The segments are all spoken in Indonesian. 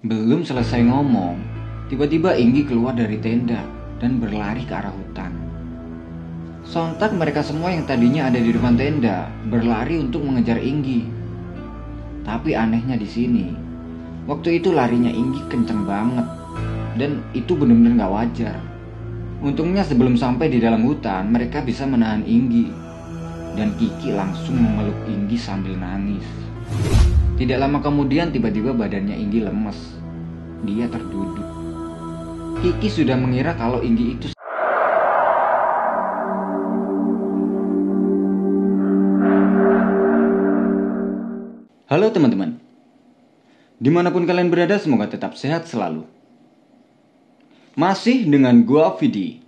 Belum selesai ngomong, tiba-tiba Inggi keluar dari tenda dan berlari ke arah hutan. Sontak mereka semua yang tadinya ada di depan tenda berlari untuk mengejar Inggi. Tapi anehnya di sini, waktu itu larinya Inggi kenceng banget dan itu benar-benar gak wajar. Untungnya sebelum sampai di dalam hutan, mereka bisa menahan Inggi dan Kiki langsung memeluk Inggi sambil nangis. Tidak lama kemudian tiba-tiba badannya Inggi lemes. Dia terduduk. Kiki sudah mengira kalau Inggi itu Halo teman-teman Di mana pun kalian berada semoga tetap sehat selalu Masih dengan gua Vidi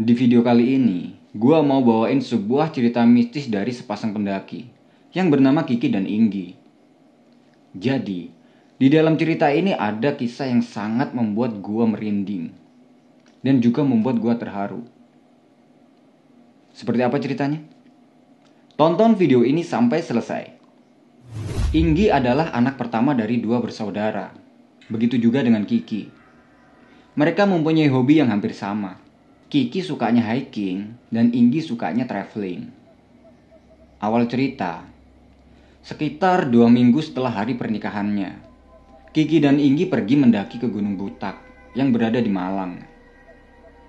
Di video kali ini Gua mau bawain sebuah cerita mistis dari sepasang pendaki Yang bernama Kiki dan Inggi Jadi Di dalam cerita ini ada kisah yang sangat membuat gua merinding Dan juga membuat gua terharu Seperti apa ceritanya? Tonton video ini sampai selesai Inggi adalah anak pertama dari dua bersaudara. Begitu juga dengan Kiki. Mereka mempunyai hobi yang hampir sama. Kiki sukanya hiking dan Inggi sukanya traveling. Awal cerita, sekitar dua minggu setelah hari pernikahannya, Kiki dan Inggi pergi mendaki ke Gunung Butak yang berada di Malang.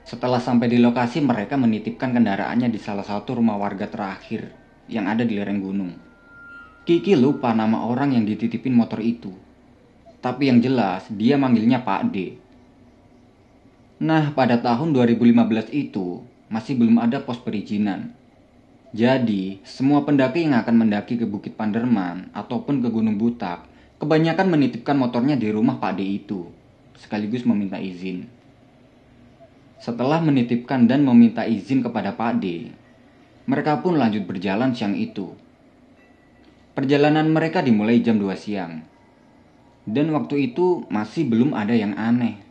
Setelah sampai di lokasi, mereka menitipkan kendaraannya di salah satu rumah warga terakhir yang ada di lereng gunung. Kiki lupa nama orang yang dititipin motor itu. Tapi yang jelas dia manggilnya Pak D. Nah, pada tahun 2015 itu masih belum ada pos perizinan. Jadi, semua pendaki yang akan mendaki ke Bukit Panderman ataupun ke Gunung Butak, kebanyakan menitipkan motornya di rumah Pak D itu, sekaligus meminta izin. Setelah menitipkan dan meminta izin kepada Pak D, mereka pun lanjut berjalan siang itu Perjalanan mereka dimulai jam 2 siang. Dan waktu itu masih belum ada yang aneh.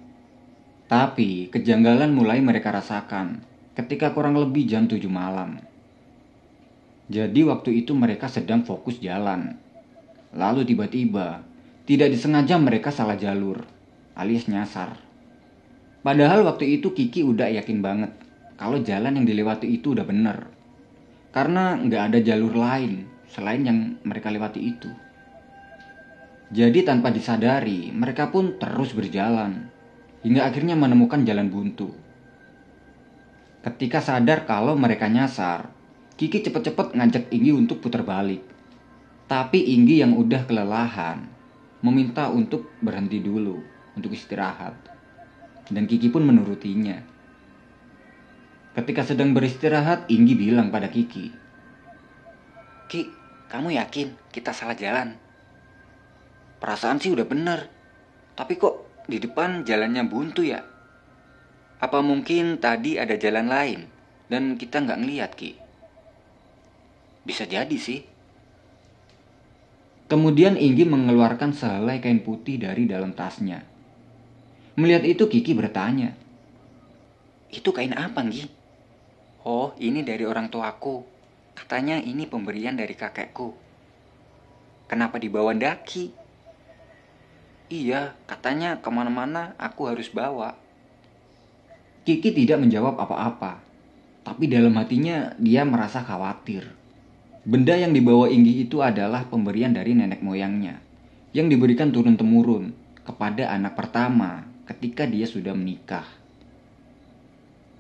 Tapi kejanggalan mulai mereka rasakan ketika kurang lebih jam 7 malam. Jadi waktu itu mereka sedang fokus jalan. Lalu tiba-tiba tidak disengaja mereka salah jalur alias nyasar. Padahal waktu itu Kiki udah yakin banget kalau jalan yang dilewati itu udah bener. Karena nggak ada jalur lain selain yang mereka lewati itu. Jadi tanpa disadari, mereka pun terus berjalan hingga akhirnya menemukan jalan buntu. Ketika sadar kalau mereka nyasar, Kiki cepet-cepet ngajak Inggi untuk putar balik. Tapi Inggi yang udah kelelahan meminta untuk berhenti dulu untuk istirahat. Dan Kiki pun menurutinya. Ketika sedang beristirahat, Inggi bilang pada Kiki, Ki, kamu yakin kita salah jalan? Perasaan sih udah bener. Tapi kok di depan jalannya buntu ya? Apa mungkin tadi ada jalan lain dan kita nggak ngeliat Ki? Bisa jadi sih. Kemudian Inggi mengeluarkan sehelai kain putih dari dalam tasnya. Melihat itu Kiki bertanya. Itu kain apa, Nggi? Oh, ini dari orang tuaku. Katanya ini pemberian dari kakekku. Kenapa dibawa daki? Iya, katanya ke mana-mana aku harus bawa. Kiki tidak menjawab apa-apa. Tapi dalam hatinya dia merasa khawatir. Benda yang dibawa Inggi itu adalah pemberian dari nenek moyangnya. Yang diberikan turun-temurun kepada anak pertama ketika dia sudah menikah.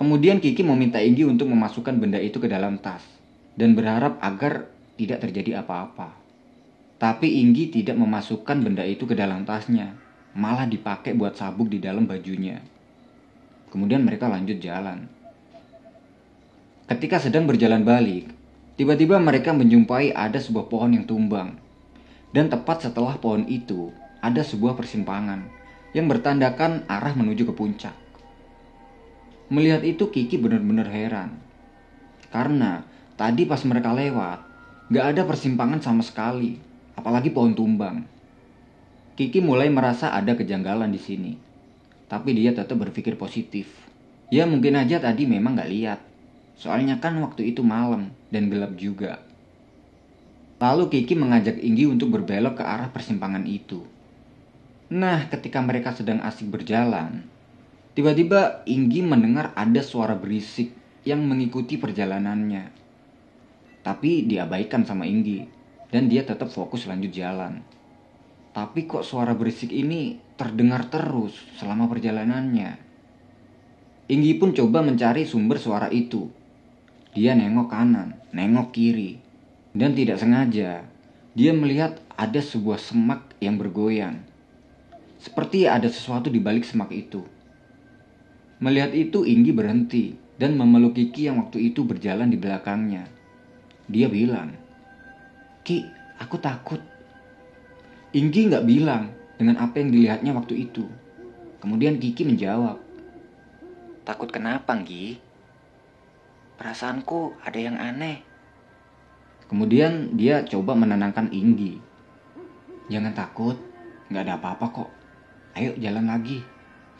Kemudian Kiki meminta Inggi untuk memasukkan benda itu ke dalam tas dan berharap agar tidak terjadi apa-apa. Tapi Inggi tidak memasukkan benda itu ke dalam tasnya, malah dipakai buat sabuk di dalam bajunya. Kemudian mereka lanjut jalan. Ketika sedang berjalan balik, tiba-tiba mereka menjumpai ada sebuah pohon yang tumbang. Dan tepat setelah pohon itu, ada sebuah persimpangan yang bertandakan arah menuju ke puncak. Melihat itu Kiki benar-benar heran. Karena Tadi pas mereka lewat, gak ada persimpangan sama sekali, apalagi pohon tumbang. Kiki mulai merasa ada kejanggalan di sini, tapi dia tetap berpikir positif. Ya mungkin aja tadi memang gak lihat, soalnya kan waktu itu malam dan gelap juga. Lalu Kiki mengajak Inggi untuk berbelok ke arah persimpangan itu. Nah, ketika mereka sedang asik berjalan, tiba-tiba Inggi mendengar ada suara berisik yang mengikuti perjalanannya. Tapi diabaikan sama Inggi, dan dia tetap fokus lanjut jalan. Tapi kok suara berisik ini terdengar terus selama perjalanannya. Inggi pun coba mencari sumber suara itu. Dia nengok kanan, nengok kiri, dan tidak sengaja dia melihat ada sebuah semak yang bergoyang. Seperti ada sesuatu di balik semak itu. Melihat itu, Inggi berhenti dan memeluk Kiki yang waktu itu berjalan di belakangnya. Dia bilang, Ki, aku takut. Inggi nggak bilang dengan apa yang dilihatnya waktu itu. Kemudian Kiki menjawab, Takut kenapa, Nggi? Perasaanku ada yang aneh. Kemudian dia coba menenangkan Inggi. Jangan takut, nggak ada apa-apa kok. Ayo jalan lagi.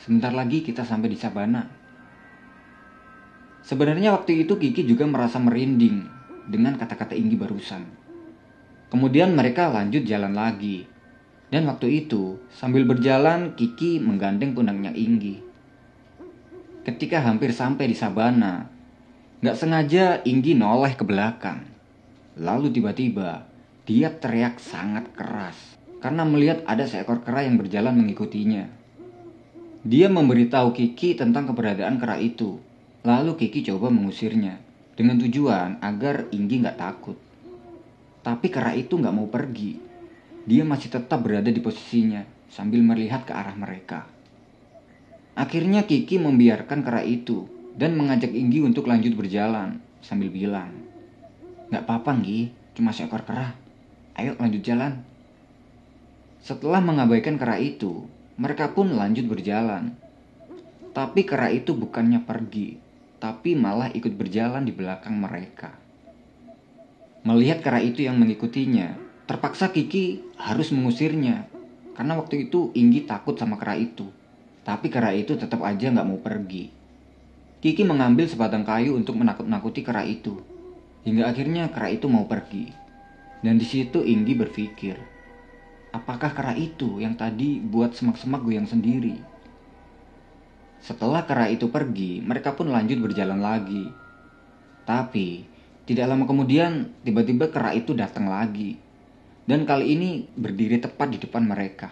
Sebentar lagi kita sampai di Sabana. Sebenarnya waktu itu Kiki juga merasa merinding dengan kata-kata Inggi barusan. Kemudian mereka lanjut jalan lagi. Dan waktu itu, sambil berjalan, Kiki menggandeng pundaknya Inggi. Ketika hampir sampai di Sabana, nggak sengaja Inggi noleh ke belakang. Lalu tiba-tiba, dia teriak sangat keras karena melihat ada seekor kera yang berjalan mengikutinya. Dia memberitahu Kiki tentang keberadaan kera itu. Lalu Kiki coba mengusirnya dengan tujuan agar Inggi nggak takut. Tapi kera itu nggak mau pergi dia masih tetap berada di posisinya sambil melihat ke arah mereka. Akhirnya Kiki membiarkan kera itu dan mengajak Inggi untuk lanjut berjalan sambil bilang, Gak apa-apa Nggi, cuma seekor kera. Ayo lanjut jalan. Setelah mengabaikan kera itu, mereka pun lanjut berjalan. Tapi kera itu bukannya pergi, tapi malah ikut berjalan di belakang mereka. Melihat kera itu yang mengikutinya, Terpaksa Kiki harus mengusirnya karena waktu itu Inggi takut sama kera itu. Tapi kera itu tetap aja nggak mau pergi. Kiki mengambil sebatang kayu untuk menakut-nakuti kera itu. Hingga akhirnya kera itu mau pergi. Dan di situ Inggi berpikir, apakah kera itu yang tadi buat semak-semak goyang sendiri? Setelah kera itu pergi, mereka pun lanjut berjalan lagi. Tapi, tidak lama kemudian, tiba-tiba kera itu datang lagi dan kali ini berdiri tepat di depan mereka.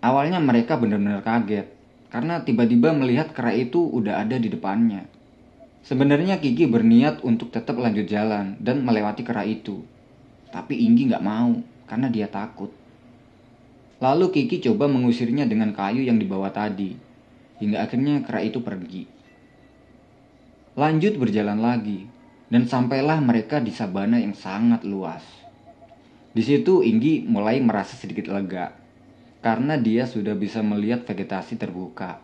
Awalnya mereka benar-benar kaget karena tiba-tiba melihat kera itu udah ada di depannya. Sebenarnya Kiki berniat untuk tetap lanjut jalan dan melewati kera itu. Tapi Inggi nggak mau karena dia takut. Lalu Kiki coba mengusirnya dengan kayu yang dibawa tadi. Hingga akhirnya kera itu pergi. Lanjut berjalan lagi. Dan sampailah mereka di sabana yang sangat luas. Di situ Inggi mulai merasa sedikit lega karena dia sudah bisa melihat vegetasi terbuka.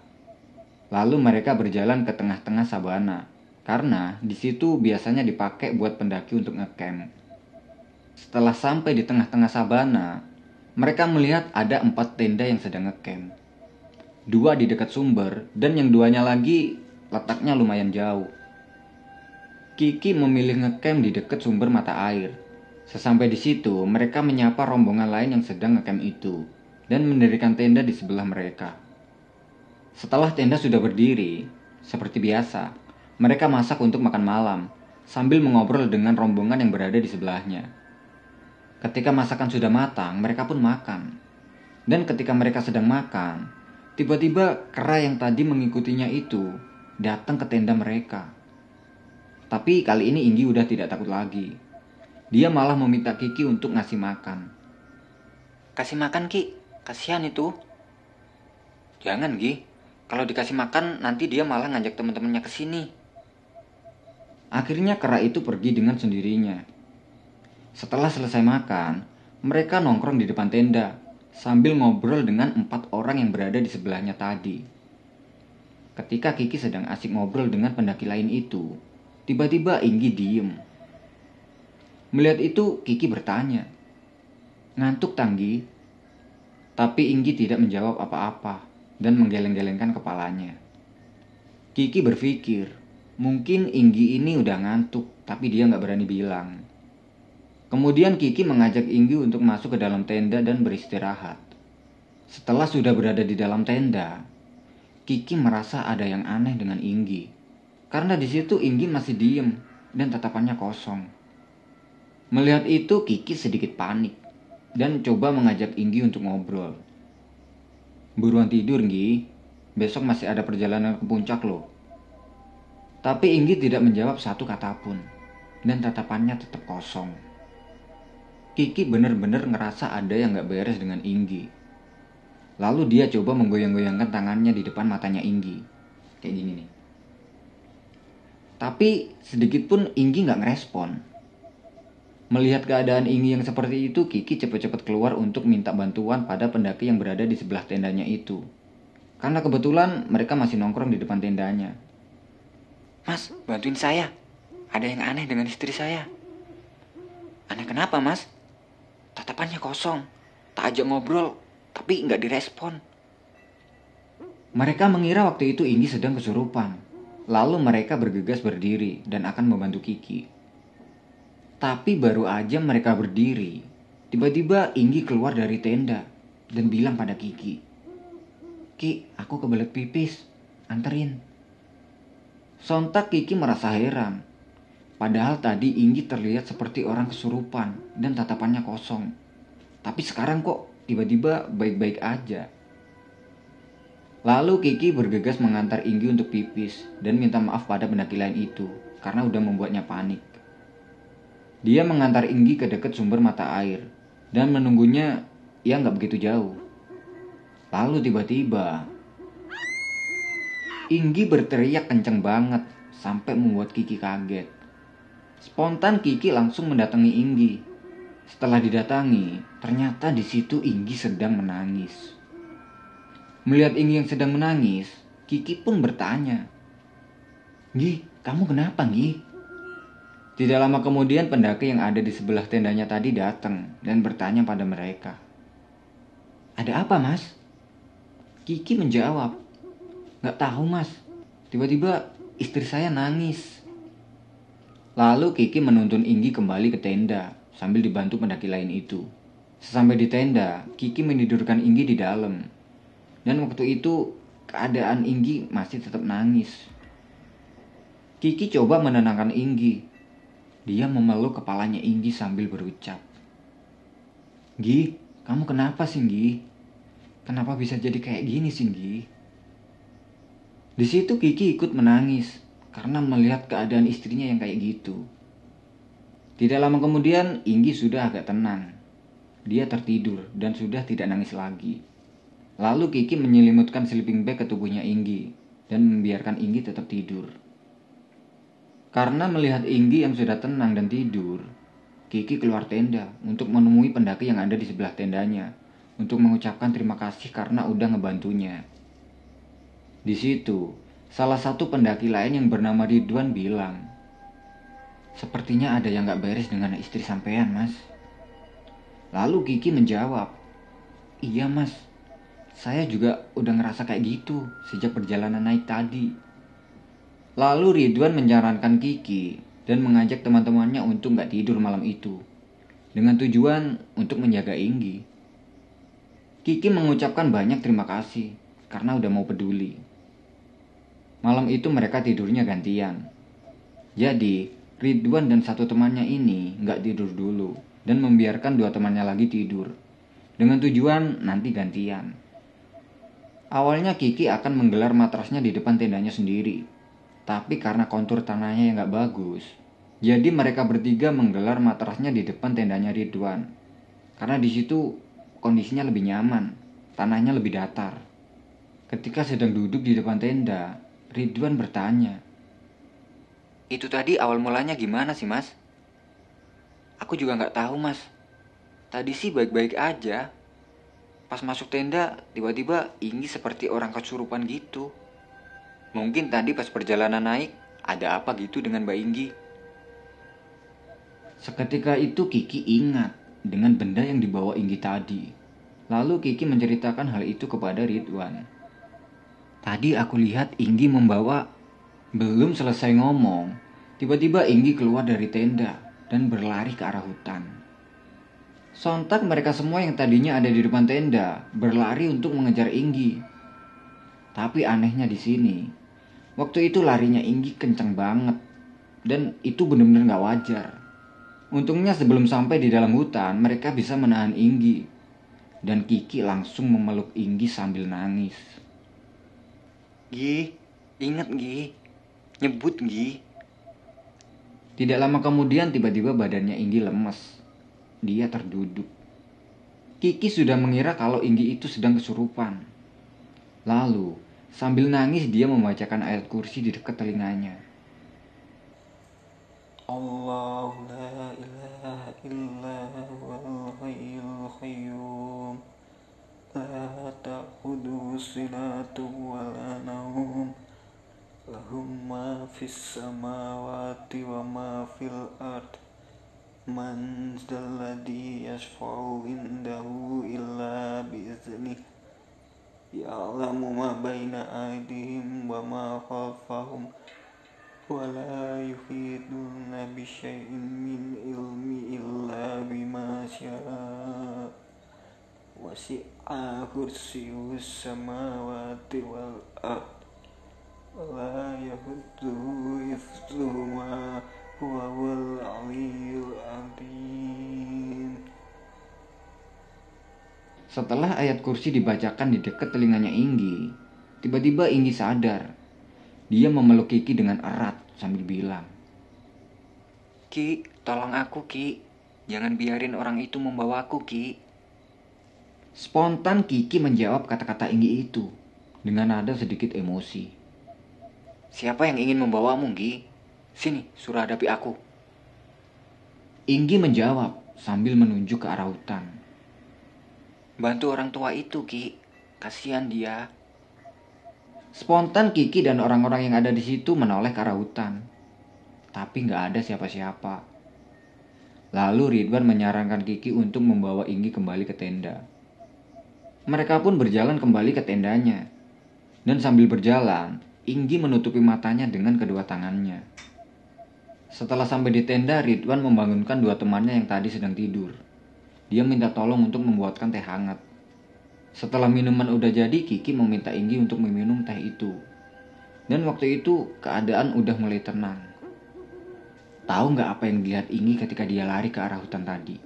Lalu mereka berjalan ke tengah-tengah sabana karena di situ biasanya dipakai buat pendaki untuk ngecamp. Setelah sampai di tengah-tengah sabana, mereka melihat ada empat tenda yang sedang ngecamp. Dua di dekat sumber dan yang duanya lagi letaknya lumayan jauh. Kiki memilih ngecamp di dekat sumber mata air Sesampai di situ, mereka menyapa rombongan lain yang sedang ngecamp itu dan mendirikan tenda di sebelah mereka. Setelah tenda sudah berdiri, seperti biasa, mereka masak untuk makan malam sambil mengobrol dengan rombongan yang berada di sebelahnya. Ketika masakan sudah matang, mereka pun makan. Dan ketika mereka sedang makan, tiba-tiba kera yang tadi mengikutinya itu datang ke tenda mereka. Tapi kali ini Inggi udah tidak takut lagi dia malah meminta Kiki untuk ngasih makan. Kasih makan Ki, kasihan itu. Jangan Gi, kalau dikasih makan nanti dia malah ngajak teman-temannya ke sini. Akhirnya kera itu pergi dengan sendirinya. Setelah selesai makan, mereka nongkrong di depan tenda sambil ngobrol dengan empat orang yang berada di sebelahnya tadi. Ketika Kiki sedang asik ngobrol dengan pendaki lain itu, tiba-tiba Inggi diem Melihat itu, Kiki bertanya, Ngantuk Tanggi? Tapi Inggi tidak menjawab apa-apa dan menggeleng-gelengkan kepalanya. Kiki berpikir, mungkin Inggi ini udah ngantuk, tapi dia nggak berani bilang. Kemudian Kiki mengajak Inggi untuk masuk ke dalam tenda dan beristirahat. Setelah sudah berada di dalam tenda, Kiki merasa ada yang aneh dengan Inggi. Karena di situ Inggi masih diem dan tatapannya kosong. Melihat itu Kiki sedikit panik dan coba mengajak Inggi untuk ngobrol. Buruan tidur, Inggi. Besok masih ada perjalanan ke puncak loh. Tapi Inggi tidak menjawab satu kata pun dan tatapannya tetap kosong. Kiki benar-benar ngerasa ada yang gak beres dengan Inggi. Lalu dia coba menggoyang-goyangkan tangannya di depan matanya Inggi. Kayak gini nih. Tapi sedikit pun Inggi nggak ngerespon. Melihat keadaan Inggi yang seperti itu, Kiki cepat-cepat keluar untuk minta bantuan pada pendaki yang berada di sebelah tendanya itu. Karena kebetulan mereka masih nongkrong di depan tendanya. Mas, bantuin saya. Ada yang aneh dengan istri saya. Aneh kenapa, Mas? Tatapannya kosong. Tak ajak ngobrol, tapi nggak direspon. Mereka mengira waktu itu Inggi sedang kesurupan. Lalu mereka bergegas berdiri dan akan membantu Kiki. Tapi baru aja mereka berdiri, tiba-tiba Inggi keluar dari tenda dan bilang pada Kiki, Ki, aku kebelet pipis, anterin. Sontak Kiki merasa heran. Padahal tadi Inggi terlihat seperti orang kesurupan dan tatapannya kosong. Tapi sekarang kok tiba-tiba baik-baik aja. Lalu Kiki bergegas mengantar Inggi untuk pipis dan minta maaf pada pendaki lain itu karena udah membuatnya panik. Dia mengantar Inggi ke dekat sumber mata air dan menunggunya ya nggak begitu jauh. Lalu tiba-tiba Inggi berteriak kenceng banget sampai membuat Kiki kaget. Spontan Kiki langsung mendatangi Inggi setelah didatangi, ternyata di situ Inggi sedang menangis. Melihat Inggi yang sedang menangis, Kiki pun bertanya, Gi, kamu kenapa, Gi? Tidak lama kemudian pendaki yang ada di sebelah tendanya tadi datang dan bertanya pada mereka. Ada apa, Mas? Kiki menjawab, Gak tahu, Mas. Tiba-tiba istri saya nangis. Lalu Kiki menuntun Inggi kembali ke tenda sambil dibantu pendaki lain itu. Sesampai di tenda, Kiki menidurkan Inggi di dalam. Dan waktu itu keadaan Inggi masih tetap nangis. Kiki coba menenangkan Inggi. Dia memeluk kepalanya Inggi sambil berucap. Gi, kamu kenapa sih Gi? Kenapa bisa jadi kayak gini sih Gi? Di situ Kiki ikut menangis karena melihat keadaan istrinya yang kayak gitu. Tidak lama kemudian, Inggi sudah agak tenang. Dia tertidur dan sudah tidak nangis lagi. Lalu Kiki menyelimutkan sleeping bag ke tubuhnya Inggi dan membiarkan Inggi tetap tidur. Karena melihat Inggi yang sudah tenang dan tidur, Kiki keluar tenda untuk menemui pendaki yang ada di sebelah tendanya untuk mengucapkan terima kasih karena udah ngebantunya. Di situ, salah satu pendaki lain yang bernama Ridwan bilang, Sepertinya ada yang gak beres dengan istri sampean, mas. Lalu Kiki menjawab, Iya mas, saya juga udah ngerasa kayak gitu sejak perjalanan naik tadi. Lalu Ridwan menyarankan Kiki dan mengajak teman-temannya untuk gak tidur malam itu. Dengan tujuan untuk menjaga Inggi. Kiki mengucapkan banyak terima kasih karena udah mau peduli. Malam itu mereka tidurnya gantian. Jadi, Ridwan dan satu temannya ini nggak tidur dulu dan membiarkan dua temannya lagi tidur. Dengan tujuan nanti gantian. Awalnya Kiki akan menggelar matrasnya di depan tendanya sendiri. Tapi karena kontur tanahnya yang nggak bagus, jadi mereka bertiga menggelar matrasnya di depan tendanya Ridwan. Karena di situ kondisinya lebih nyaman, tanahnya lebih datar. Ketika sedang duduk di depan tenda, Ridwan bertanya, itu tadi awal mulanya gimana sih mas? Aku juga nggak tahu mas. Tadi sih baik-baik aja. Pas masuk tenda, tiba-tiba Inggi seperti orang kesurupan gitu. Mungkin tadi pas perjalanan naik, ada apa gitu dengan Mbak Inggi. Seketika itu Kiki ingat dengan benda yang dibawa Inggi tadi. Lalu Kiki menceritakan hal itu kepada Ridwan. Tadi aku lihat Inggi membawa belum selesai ngomong, tiba-tiba Inggi keluar dari tenda dan berlari ke arah hutan. Sontak mereka semua yang tadinya ada di depan tenda berlari untuk mengejar Inggi. Tapi anehnya di sini, waktu itu larinya Inggi kencang banget dan itu benar-benar nggak wajar. Untungnya sebelum sampai di dalam hutan, mereka bisa menahan Inggi. Dan Kiki langsung memeluk Inggi sambil nangis. Gi, inget Gi, nyebut Gi. Tidak lama kemudian tiba-tiba badannya Inggi lemes dia terduduk. Kiki sudah mengira kalau Inggi itu sedang kesurupan. Lalu, Sambil nangis dia membacakan ayat kursi di dekat telinganya. Allah la ilaha illa huwal hayyul qayyum. La ta'khudhu sinatu wa la nawm. Lahum ma fis samawati wa ma fil ard. Man dzalladhi yashfa'u indahu illa bi'idznihi يشفع عنده إلا بإذنه يعلم ما بين أيديهم وما خلفهم ولا يحيطون بشيء من علم إلا بما شاء وسع كرسيه السماوات والأرض ولا يهده حفظهما setelah ayat kursi dibacakan di dekat telinganya Inggi, tiba-tiba Inggi sadar. Dia memeluk Kiki dengan erat sambil bilang, Ki, tolong aku Ki. Jangan biarin orang itu membawaku Ki. Spontan Kiki menjawab kata-kata Inggi itu dengan nada sedikit emosi. Siapa yang ingin membawamu, Gi? Sini, suruh hadapi aku. Inggi menjawab sambil menunjuk ke arah hutan. Bantu orang tua itu, Ki. Kasihan dia. Spontan Kiki dan orang-orang yang ada di situ menoleh ke arah hutan. Tapi nggak ada siapa-siapa. Lalu Ridwan menyarankan Kiki untuk membawa Inggi kembali ke tenda. Mereka pun berjalan kembali ke tendanya. Dan sambil berjalan, Inggi menutupi matanya dengan kedua tangannya. Setelah sampai di tenda, Ridwan membangunkan dua temannya yang tadi sedang tidur. Dia minta tolong untuk membuatkan teh hangat. Setelah minuman udah jadi, Kiki meminta Inggi untuk meminum teh itu. Dan waktu itu keadaan udah mulai tenang. Tahu nggak apa yang dilihat Inggi ketika dia lari ke arah hutan tadi?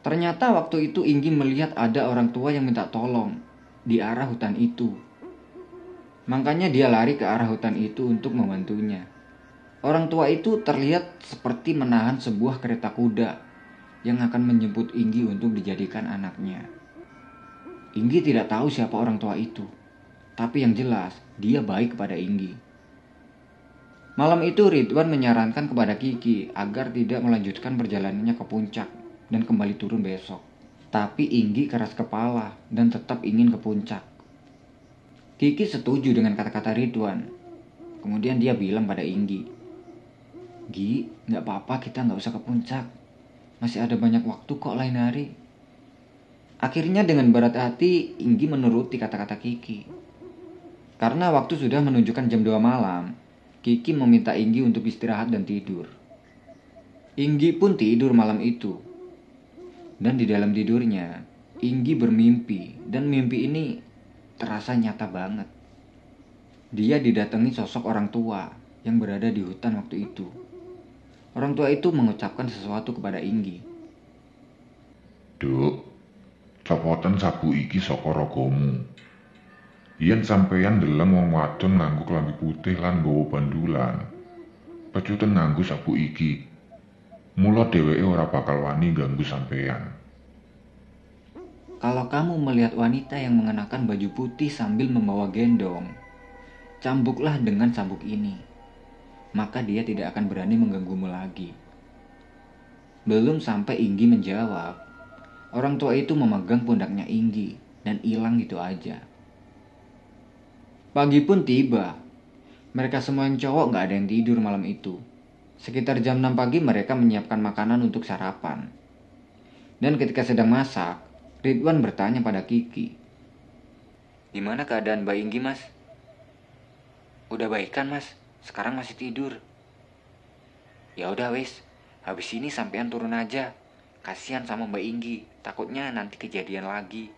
Ternyata waktu itu Inggi melihat ada orang tua yang minta tolong di arah hutan itu. Makanya dia lari ke arah hutan itu untuk membantunya. Orang tua itu terlihat seperti menahan sebuah kereta kuda yang akan menjemput Inggi untuk dijadikan anaknya. Inggi tidak tahu siapa orang tua itu, tapi yang jelas dia baik kepada Inggi. Malam itu Ridwan menyarankan kepada Kiki agar tidak melanjutkan perjalanannya ke puncak dan kembali turun besok. Tapi Inggi keras kepala dan tetap ingin ke puncak. Kiki setuju dengan kata-kata Ridwan. Kemudian dia bilang pada Inggi, Gi, nggak apa-apa kita nggak usah ke puncak. Masih ada banyak waktu kok lain hari. Akhirnya dengan berat hati, Inggi menuruti kata-kata Kiki. Karena waktu sudah menunjukkan jam 2 malam, Kiki meminta Inggi untuk istirahat dan tidur. Inggi pun tidur malam itu. Dan di dalam tidurnya, Inggi bermimpi dan mimpi ini terasa nyata banget. Dia didatangi sosok orang tua yang berada di hutan waktu itu. Orang tua itu mengucapkan sesuatu kepada Inggi. Duk, copotan sabu iki saka ragamu. Yen sampeyan ndeleng wong wadon nganggo klambi putih lan nggawa bandulan, pecuten nganggo sabu iki. Mula dheweke ora bakal wani ganggu sampeyan. Kalau kamu melihat wanita yang mengenakan baju putih sambil membawa gendong, cambuklah dengan cambuk ini maka dia tidak akan berani mengganggumu lagi. Belum sampai Inggi menjawab, orang tua itu memegang pundaknya Inggi dan hilang gitu aja. Pagi pun tiba. Mereka semua yang cowok gak ada yang tidur malam itu. Sekitar jam 6 pagi mereka menyiapkan makanan untuk sarapan. Dan ketika sedang masak, Ridwan bertanya pada Kiki. Gimana keadaan Mbak Inggi, Mas? Udah baik kan, Mas? Sekarang masih tidur. Ya udah wis, habis ini sampean turun aja. Kasihan sama Mbak Inggi, takutnya nanti kejadian lagi.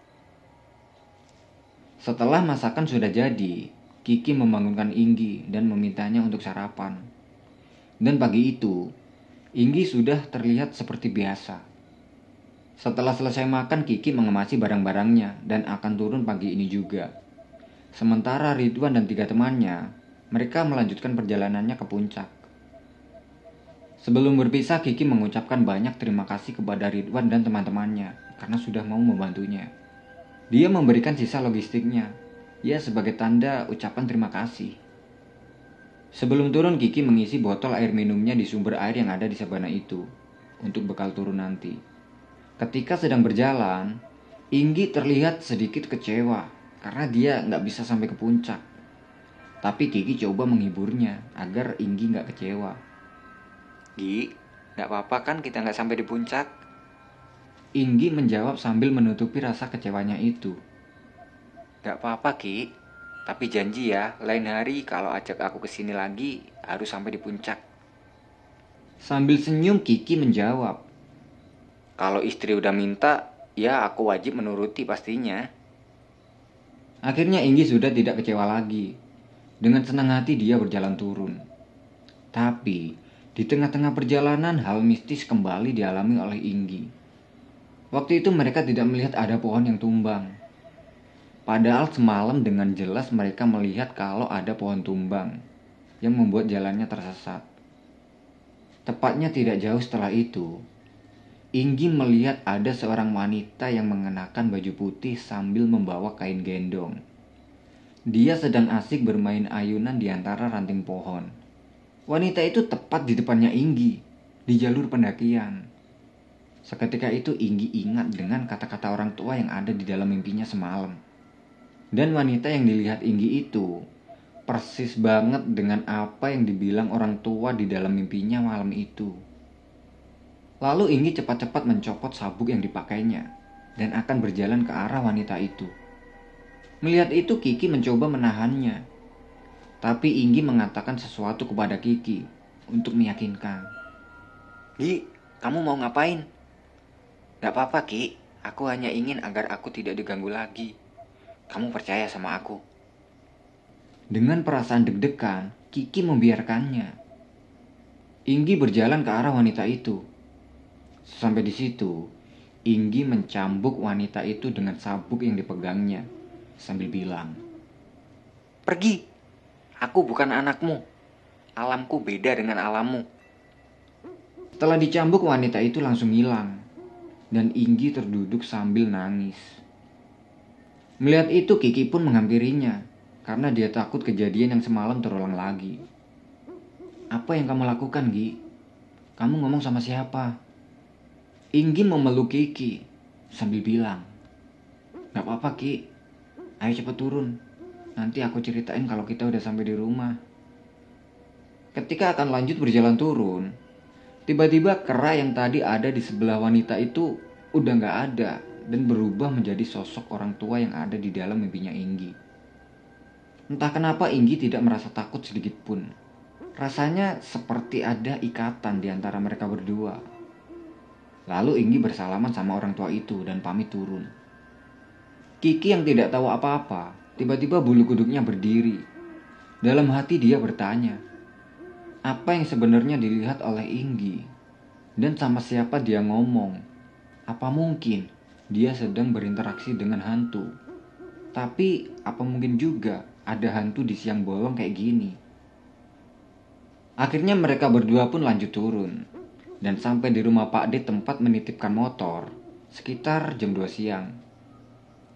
Setelah masakan sudah jadi, Kiki membangunkan Inggi dan memintanya untuk sarapan. Dan pagi itu, Inggi sudah terlihat seperti biasa. Setelah selesai makan, Kiki mengemasi barang-barangnya dan akan turun pagi ini juga. Sementara Ridwan dan tiga temannya, mereka melanjutkan perjalanannya ke puncak. Sebelum berpisah, Kiki mengucapkan banyak terima kasih kepada Ridwan dan teman-temannya karena sudah mau membantunya. Dia memberikan sisa logistiknya, ya sebagai tanda ucapan terima kasih. Sebelum turun, Kiki mengisi botol air minumnya di sumber air yang ada di sabana itu untuk bekal turun nanti. Ketika sedang berjalan, Inggi terlihat sedikit kecewa karena dia nggak bisa sampai ke puncak. Tapi Kiki coba menghiburnya agar Inggi nggak kecewa. Gi, gak apa-apa kan kita nggak sampai di puncak? Inggi menjawab sambil menutupi rasa kecewanya itu. Gak apa-apa Ki, tapi janji ya, lain hari kalau ajak aku ke sini lagi harus sampai di puncak. Sambil senyum Kiki menjawab. Kalau istri udah minta, ya aku wajib menuruti pastinya. Akhirnya Inggi sudah tidak kecewa lagi. Dengan senang hati dia berjalan turun. Tapi di tengah-tengah perjalanan, hal mistis kembali dialami oleh Inggi. Waktu itu mereka tidak melihat ada pohon yang tumbang. Padahal semalam dengan jelas mereka melihat kalau ada pohon tumbang yang membuat jalannya tersesat. Tepatnya tidak jauh setelah itu, Inggi melihat ada seorang wanita yang mengenakan baju putih sambil membawa kain gendong. Dia sedang asik bermain ayunan di antara ranting pohon. Wanita itu tepat di depannya Inggi, di jalur pendakian. Seketika itu Inggi ingat dengan kata-kata orang tua yang ada di dalam mimpinya semalam. Dan wanita yang dilihat Inggi itu persis banget dengan apa yang dibilang orang tua di dalam mimpinya malam itu. Lalu Inggi cepat-cepat mencopot sabuk yang dipakainya dan akan berjalan ke arah wanita itu. Melihat itu Kiki mencoba menahannya tapi Inggi mengatakan sesuatu kepada Kiki untuk meyakinkan. Gi, kamu mau ngapain? Gak apa-apa Ki, aku hanya ingin agar aku tidak diganggu lagi. Kamu percaya sama aku? Dengan perasaan deg-degan, Kiki membiarkannya. Inggi berjalan ke arah wanita itu. Sampai di situ, Inggi mencambuk wanita itu dengan sabuk yang dipegangnya sambil bilang, "Pergi, Aku bukan anakmu. Alamku beda dengan alammu. Setelah dicambuk wanita itu langsung hilang. Dan Inggi terduduk sambil nangis. Melihat itu Kiki pun menghampirinya. Karena dia takut kejadian yang semalam terulang lagi. Apa yang kamu lakukan, Gi? Kamu ngomong sama siapa? Inggi memeluk Kiki sambil bilang, Gak apa-apa, Ki. Ayo cepat turun. Nanti aku ceritain kalau kita udah sampai di rumah. Ketika akan lanjut berjalan turun, tiba-tiba kera yang tadi ada di sebelah wanita itu udah nggak ada dan berubah menjadi sosok orang tua yang ada di dalam mimpinya Inggi. Entah kenapa Inggi tidak merasa takut sedikit pun. Rasanya seperti ada ikatan di antara mereka berdua. Lalu Inggi bersalaman sama orang tua itu dan pamit turun. Kiki yang tidak tahu apa-apa Tiba-tiba bulu kuduknya berdiri. Dalam hati dia bertanya, apa yang sebenarnya dilihat oleh Inggi? Dan sama siapa dia ngomong? Apa mungkin dia sedang berinteraksi dengan hantu? Tapi apa mungkin juga ada hantu di siang bolong kayak gini? Akhirnya mereka berdua pun lanjut turun dan sampai di rumah Pak D tempat menitipkan motor sekitar jam 2 siang.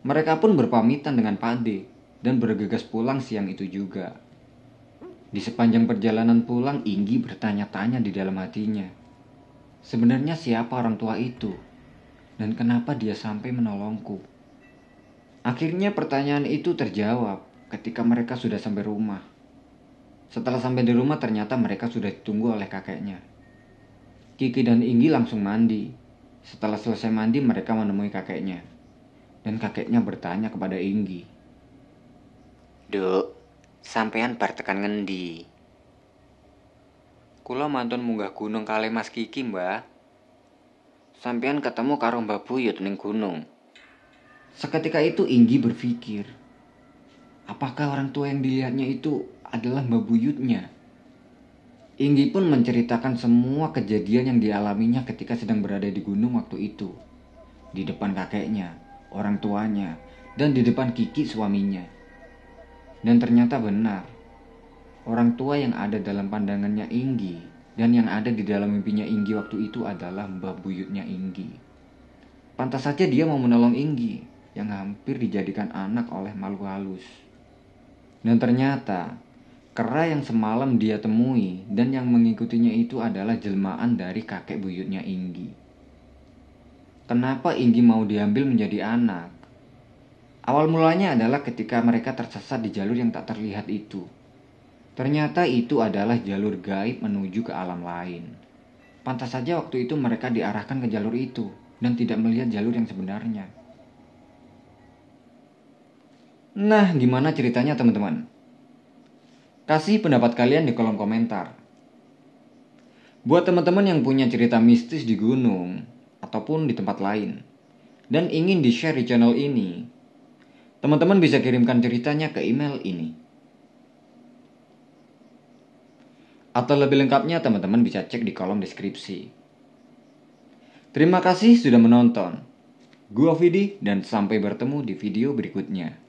Mereka pun berpamitan dengan Pak D dan bergegas pulang siang itu juga. Di sepanjang perjalanan pulang, Inggi bertanya-tanya di dalam hatinya. Sebenarnya siapa orang tua itu? Dan kenapa dia sampai menolongku? Akhirnya pertanyaan itu terjawab ketika mereka sudah sampai rumah. Setelah sampai di rumah ternyata mereka sudah ditunggu oleh kakeknya. Kiki dan Inggi langsung mandi. Setelah selesai mandi mereka menemui kakeknya. Dan kakeknya bertanya kepada Inggi. Duk, sampean bar tekan ngendi? Kula mantun munggah gunung kali Mas Kiki, Mbah. sampean ketemu karo Mbak Buyut ning gunung. Seketika itu Inggi berpikir, apakah orang tua yang dilihatnya itu adalah Mbak Buyutnya? Inggi pun menceritakan semua kejadian yang dialaminya ketika sedang berada di gunung waktu itu. Di depan kakeknya, orang tuanya, dan di depan Kiki suaminya. Dan ternyata benar, orang tua yang ada dalam pandangannya Inggi dan yang ada di dalam mimpinya Inggi waktu itu adalah mbah buyutnya Inggi. Pantas saja dia mau menolong Inggi yang hampir dijadikan anak oleh makhluk halus. Dan ternyata Kera yang semalam dia temui dan yang mengikutinya itu adalah jelmaan dari kakek buyutnya Inggi. Kenapa Inggi mau diambil menjadi anak? Awal mulanya adalah ketika mereka tersesat di jalur yang tak terlihat itu. Ternyata itu adalah jalur gaib menuju ke alam lain. Pantas saja waktu itu mereka diarahkan ke jalur itu dan tidak melihat jalur yang sebenarnya. Nah, gimana ceritanya teman-teman? Kasih pendapat kalian di kolom komentar. Buat teman-teman yang punya cerita mistis di gunung ataupun di tempat lain dan ingin di-share di channel ini, teman-teman bisa kirimkan ceritanya ke email ini. Atau lebih lengkapnya teman-teman bisa cek di kolom deskripsi. Terima kasih sudah menonton. Gua Vidi dan sampai bertemu di video berikutnya.